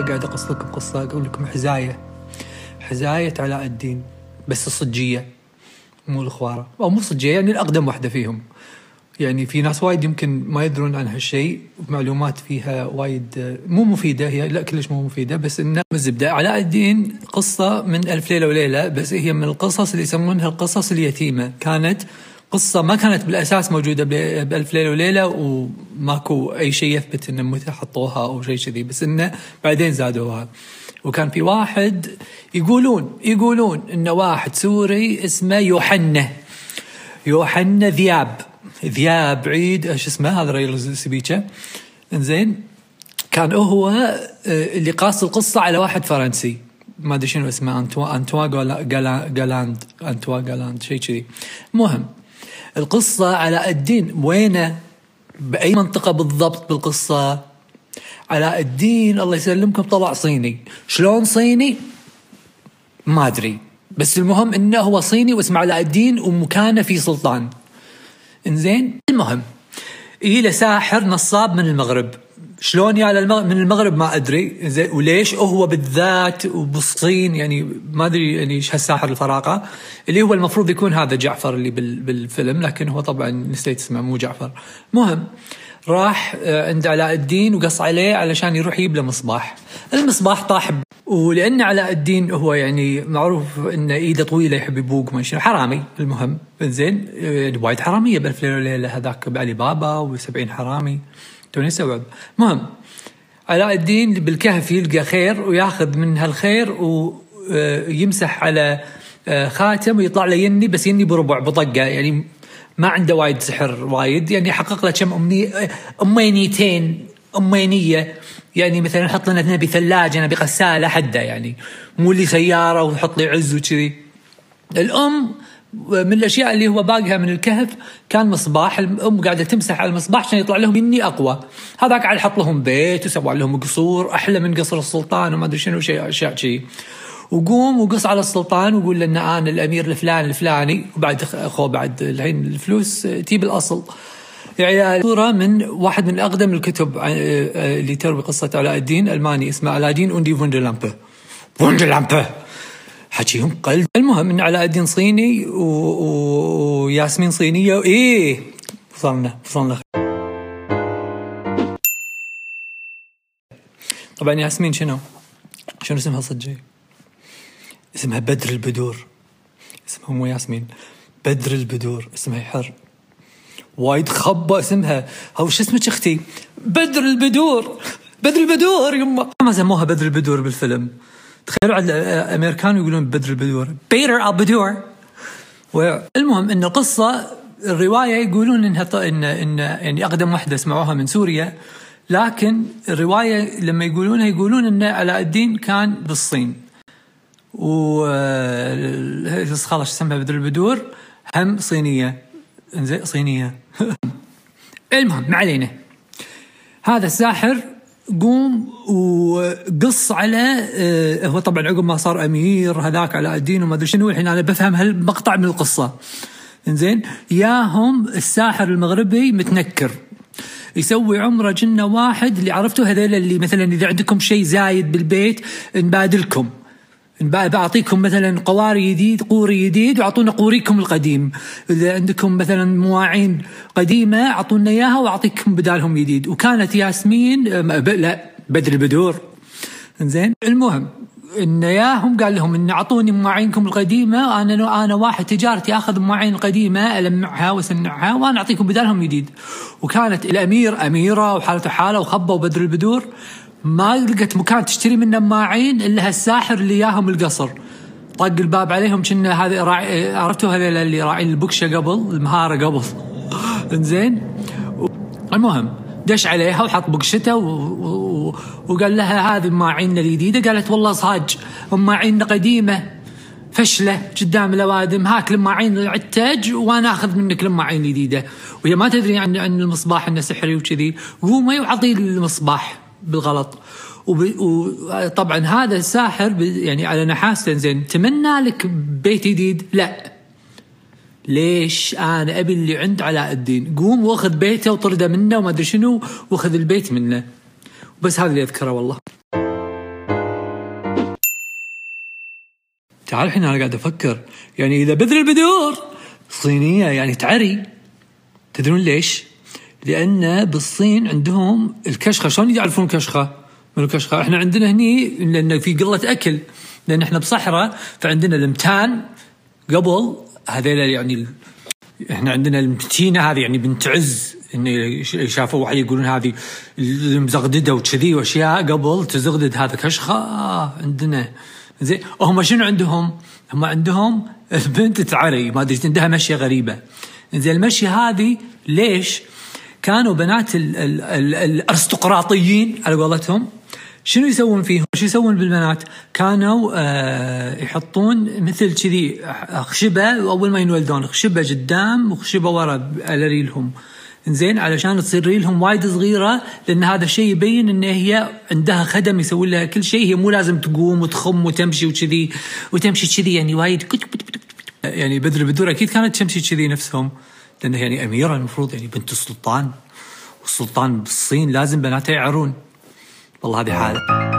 قاعد اقص لكم قصه أقول لكم حزاية. حزاية علاء الدين بس الصجيه مو الخوارة. أو مو صجية يعني الأقدم واحدة فيهم. يعني في ناس وايد يمكن ما يدرون عن هالشيء معلومات فيها وايد مو مفيدة هي لا كلش مو مفيدة بس انه الزبدة. علاء الدين قصة من ألف ليلة وليلة بس هي من القصص اللي يسمونها القصص اليتيمة. كانت قصة ما كانت بالأساس موجودة بألف ليلة وليلة وماكو أي شيء يثبت إنه متى حطوها أو شيء كذي بس إنه بعدين زادوها. وكان في واحد يقولون يقولون إنه واحد سوري اسمه يوحنا. يوحنا ذياب. ذياب عيد إيش اسمه هذا رجل سبيتشا إنزين. كان هو آه، اللي قاص القصة على واحد فرنسي. ما أدري شنو اسمه أنتوا أنتوا جالاند أنتوا جالاند شيء كذي. المهم القصة علاء الدين. وينه بأي منطقة بالضبط بالقصة؟ علاء الدين. الله يسلمكم. طلع صيني. شلون صيني؟ ما أدري. بس المهم إنه هو صيني واسمه علاء الدين ومكانه في سلطان. إنزين؟ المهم إلى ساحر نصاب من المغرب. شلون يا من المغرب ما أدري. زين وليش؟ هو بالذات وبالصين يعني ما أدري يعني إيش هالساحر الفراقة. اللي هو المفروض يكون هذا جعفر اللي بالفيلم لكن هو طبعا نسيت اسمه مو جعفر. مهم راح آه، عند علاء الدين وقص عليه علشان يروح يجيب له مصباح. المصباح طاح ولأن علاء الدين هو يعني معروف انه إيده طويلة يحب يبوق ما شنو حرامي. المهم زين يعني وايد حرامية بألف ليلة وليلة هذاك بعلي بابا و70 حرامي. توني استوعب المهم علاء الدين بالكهف يلقى خير وياخذ من هالخير ويمسح على آه، خاتم ويطلع له يني بس يني بربع بطقة. يعني ما عنده وايد سحر وايد. يعني حقق له كم امنيه امنيتين أمينية. يعني مثلا حط لنا نبي ثلاجه نبي غساله حده يعني. مو اللي سيارة وحط لي عز وكذي. الأم من الأشياء اللي هو باقيها من الكهف كان مصباح الأم قاعدة تمسح على المصباح عشان يطلع لهم إني أقوى. هذاك قاعد يحط لهم بيت وسوى لهم قصور أحلى من قصر السلطان وما أدري شنو شيء أشياء شيء وقوم وقص على السلطان وقول له إن أنا الأمير الفلاني الفلاني وبعد اخو بعد الحين الفلوس تجيب الأصل. يعني صورة من واحد من أقدم الكتب اللي تروي قصة علاء الدين ألماني اسمه علاء الدين أوندي فوندرلامبه فوندرلامبه حكيهم قلب. المهم إن علاء الدين صيني وياسمين صينية وايه وصلنا وصلنا. طبعا ياسمين شنو؟ شنو اسمها صجي؟ اسمها بدر البدور. اسمها مو ياسمين. بدر البدور اسمها يحر وايد خبة اسمها. هو شو اسمك أختي؟ بدر البدور. بدر البدور يما. ما سموها بدر البدور بالفيلم. تخيلوا على الأمريكان يقولون بدر البدور. بيتر البدور المهم إن القصة الرواية يقولون إنها ان ان يعني أقدم وحدة سمعوها من سوريا. لكن الرواية لما يقولونها يقولون إن علاء الدين كان بالصين. و خلاص اسمها بدر البدور. هم صينية. إنزين صينية. المهم ما علينا. هذا الساحر قوم وقص على آه، هو طبعا عقب ما صار أمير هذاك على الدين وما أدري شنو الحين أنا بفهم هالمقطع من القصة. إنزين ياهم الساحر المغربي متنكر. يسوي عمرة جنة واحد اللي عرفتوا هذول اللي مثلا إذا عندكم شيء زايد بالبيت نبادلكم. بعطيكم مثلا قواري جديد قوري جديد وأعطونا قوريكم القديم. إذا عندكم مثلا مواعين قديمة أعطونا إياها وأعطيكم بدالهم جديد. وكانت ياسمين لا بدر البدور. زين المهم إن ياهم قال لهم إن أعطوني مواعينكم القديمة أنا أنا واحد تجارتي أخذ مواعين القديمه ألمعها واصنعها وأنا أعطيكم بدالهم جديد. وكانت الأمير أميرة وحالته حالة وخبه وبدر البدور. ما لقت مكان تشتري منه ماعين إلا هالساحر اللي ياهم القصر. طق الباب عليهم كنا هذا راعي عرفتوا هذول اللي راعين البكشة قبل؟ المهارة قبل. إنزين؟ المهم دش عليها وحط بقشته و... و... وقال لها هذه ماعيننا الجديدة. قالت والله صاج ماعيننا قديمة. فشلة قدام الأوادم هاك الماعين العتاج وأنا آخذ منك الماعين الجديدة. وهي ما تدري عن عن المصباح إنه سحري وكذي قومي وعطيه المصباح. بالغلط. وطبعا هذا الساحر يعني على نحاس زين. تمنى لك بيت جديد لا. ليش أنا أبي اللي عند علاء الدين؟ قوم واخذ بيته وطرده منه وما أدري شنو واخذ البيت منه. بس هذا اللي أذكره والله. تعال الحين أنا قاعد أفكر. يعني إذا بذر البذور صينية يعني تعري. تدرون ليش؟ لأن بالصين عندهم الكشخة شلون يعرفون الكشخه؟ من الكشخة؟ إحنا عندنا هني لأن في قلة أكل لأن إحنا بصحراء فعندنا المتان قبل هذيلا يعني إحنا عندنا المتينة هذه يعني بنت عز إن شافوا واحد يقولون هذه المزغددة وكذي وأشياء قبل تزغدد هذا كشخة آه عندنا زين هم شنو عندهم؟ هم عندهم البنت تعري ما أدري عندها مشيه غريبة زين المشيه هذه ليش؟ كانوا بنات ال ال ال الأرستقراطيين على قولتهم شنو يسوون فيهم؟ شو يسوون بالبنات؟ كانوا آه يحطون مثل كذي خشبة أول ما ينولدون خشبة قدام وخشبة ورا على ريلهم زين علشان تصير ريلهم وايد صغيرة لأن هذا الشيء يبين إن هي عندها خدم يسوي لها كل شيء هي مو لازم تقوم وتخم وتمشي وكذي وتمشي كذي يعني وايد يعني بدر بدور أكيد كانت تمشي كذي نفسهم لانها يعني أميرة المفروض يعني بنت السلطان والسلطان بالصين لازم بناتها يعرون. والله هذه حالة.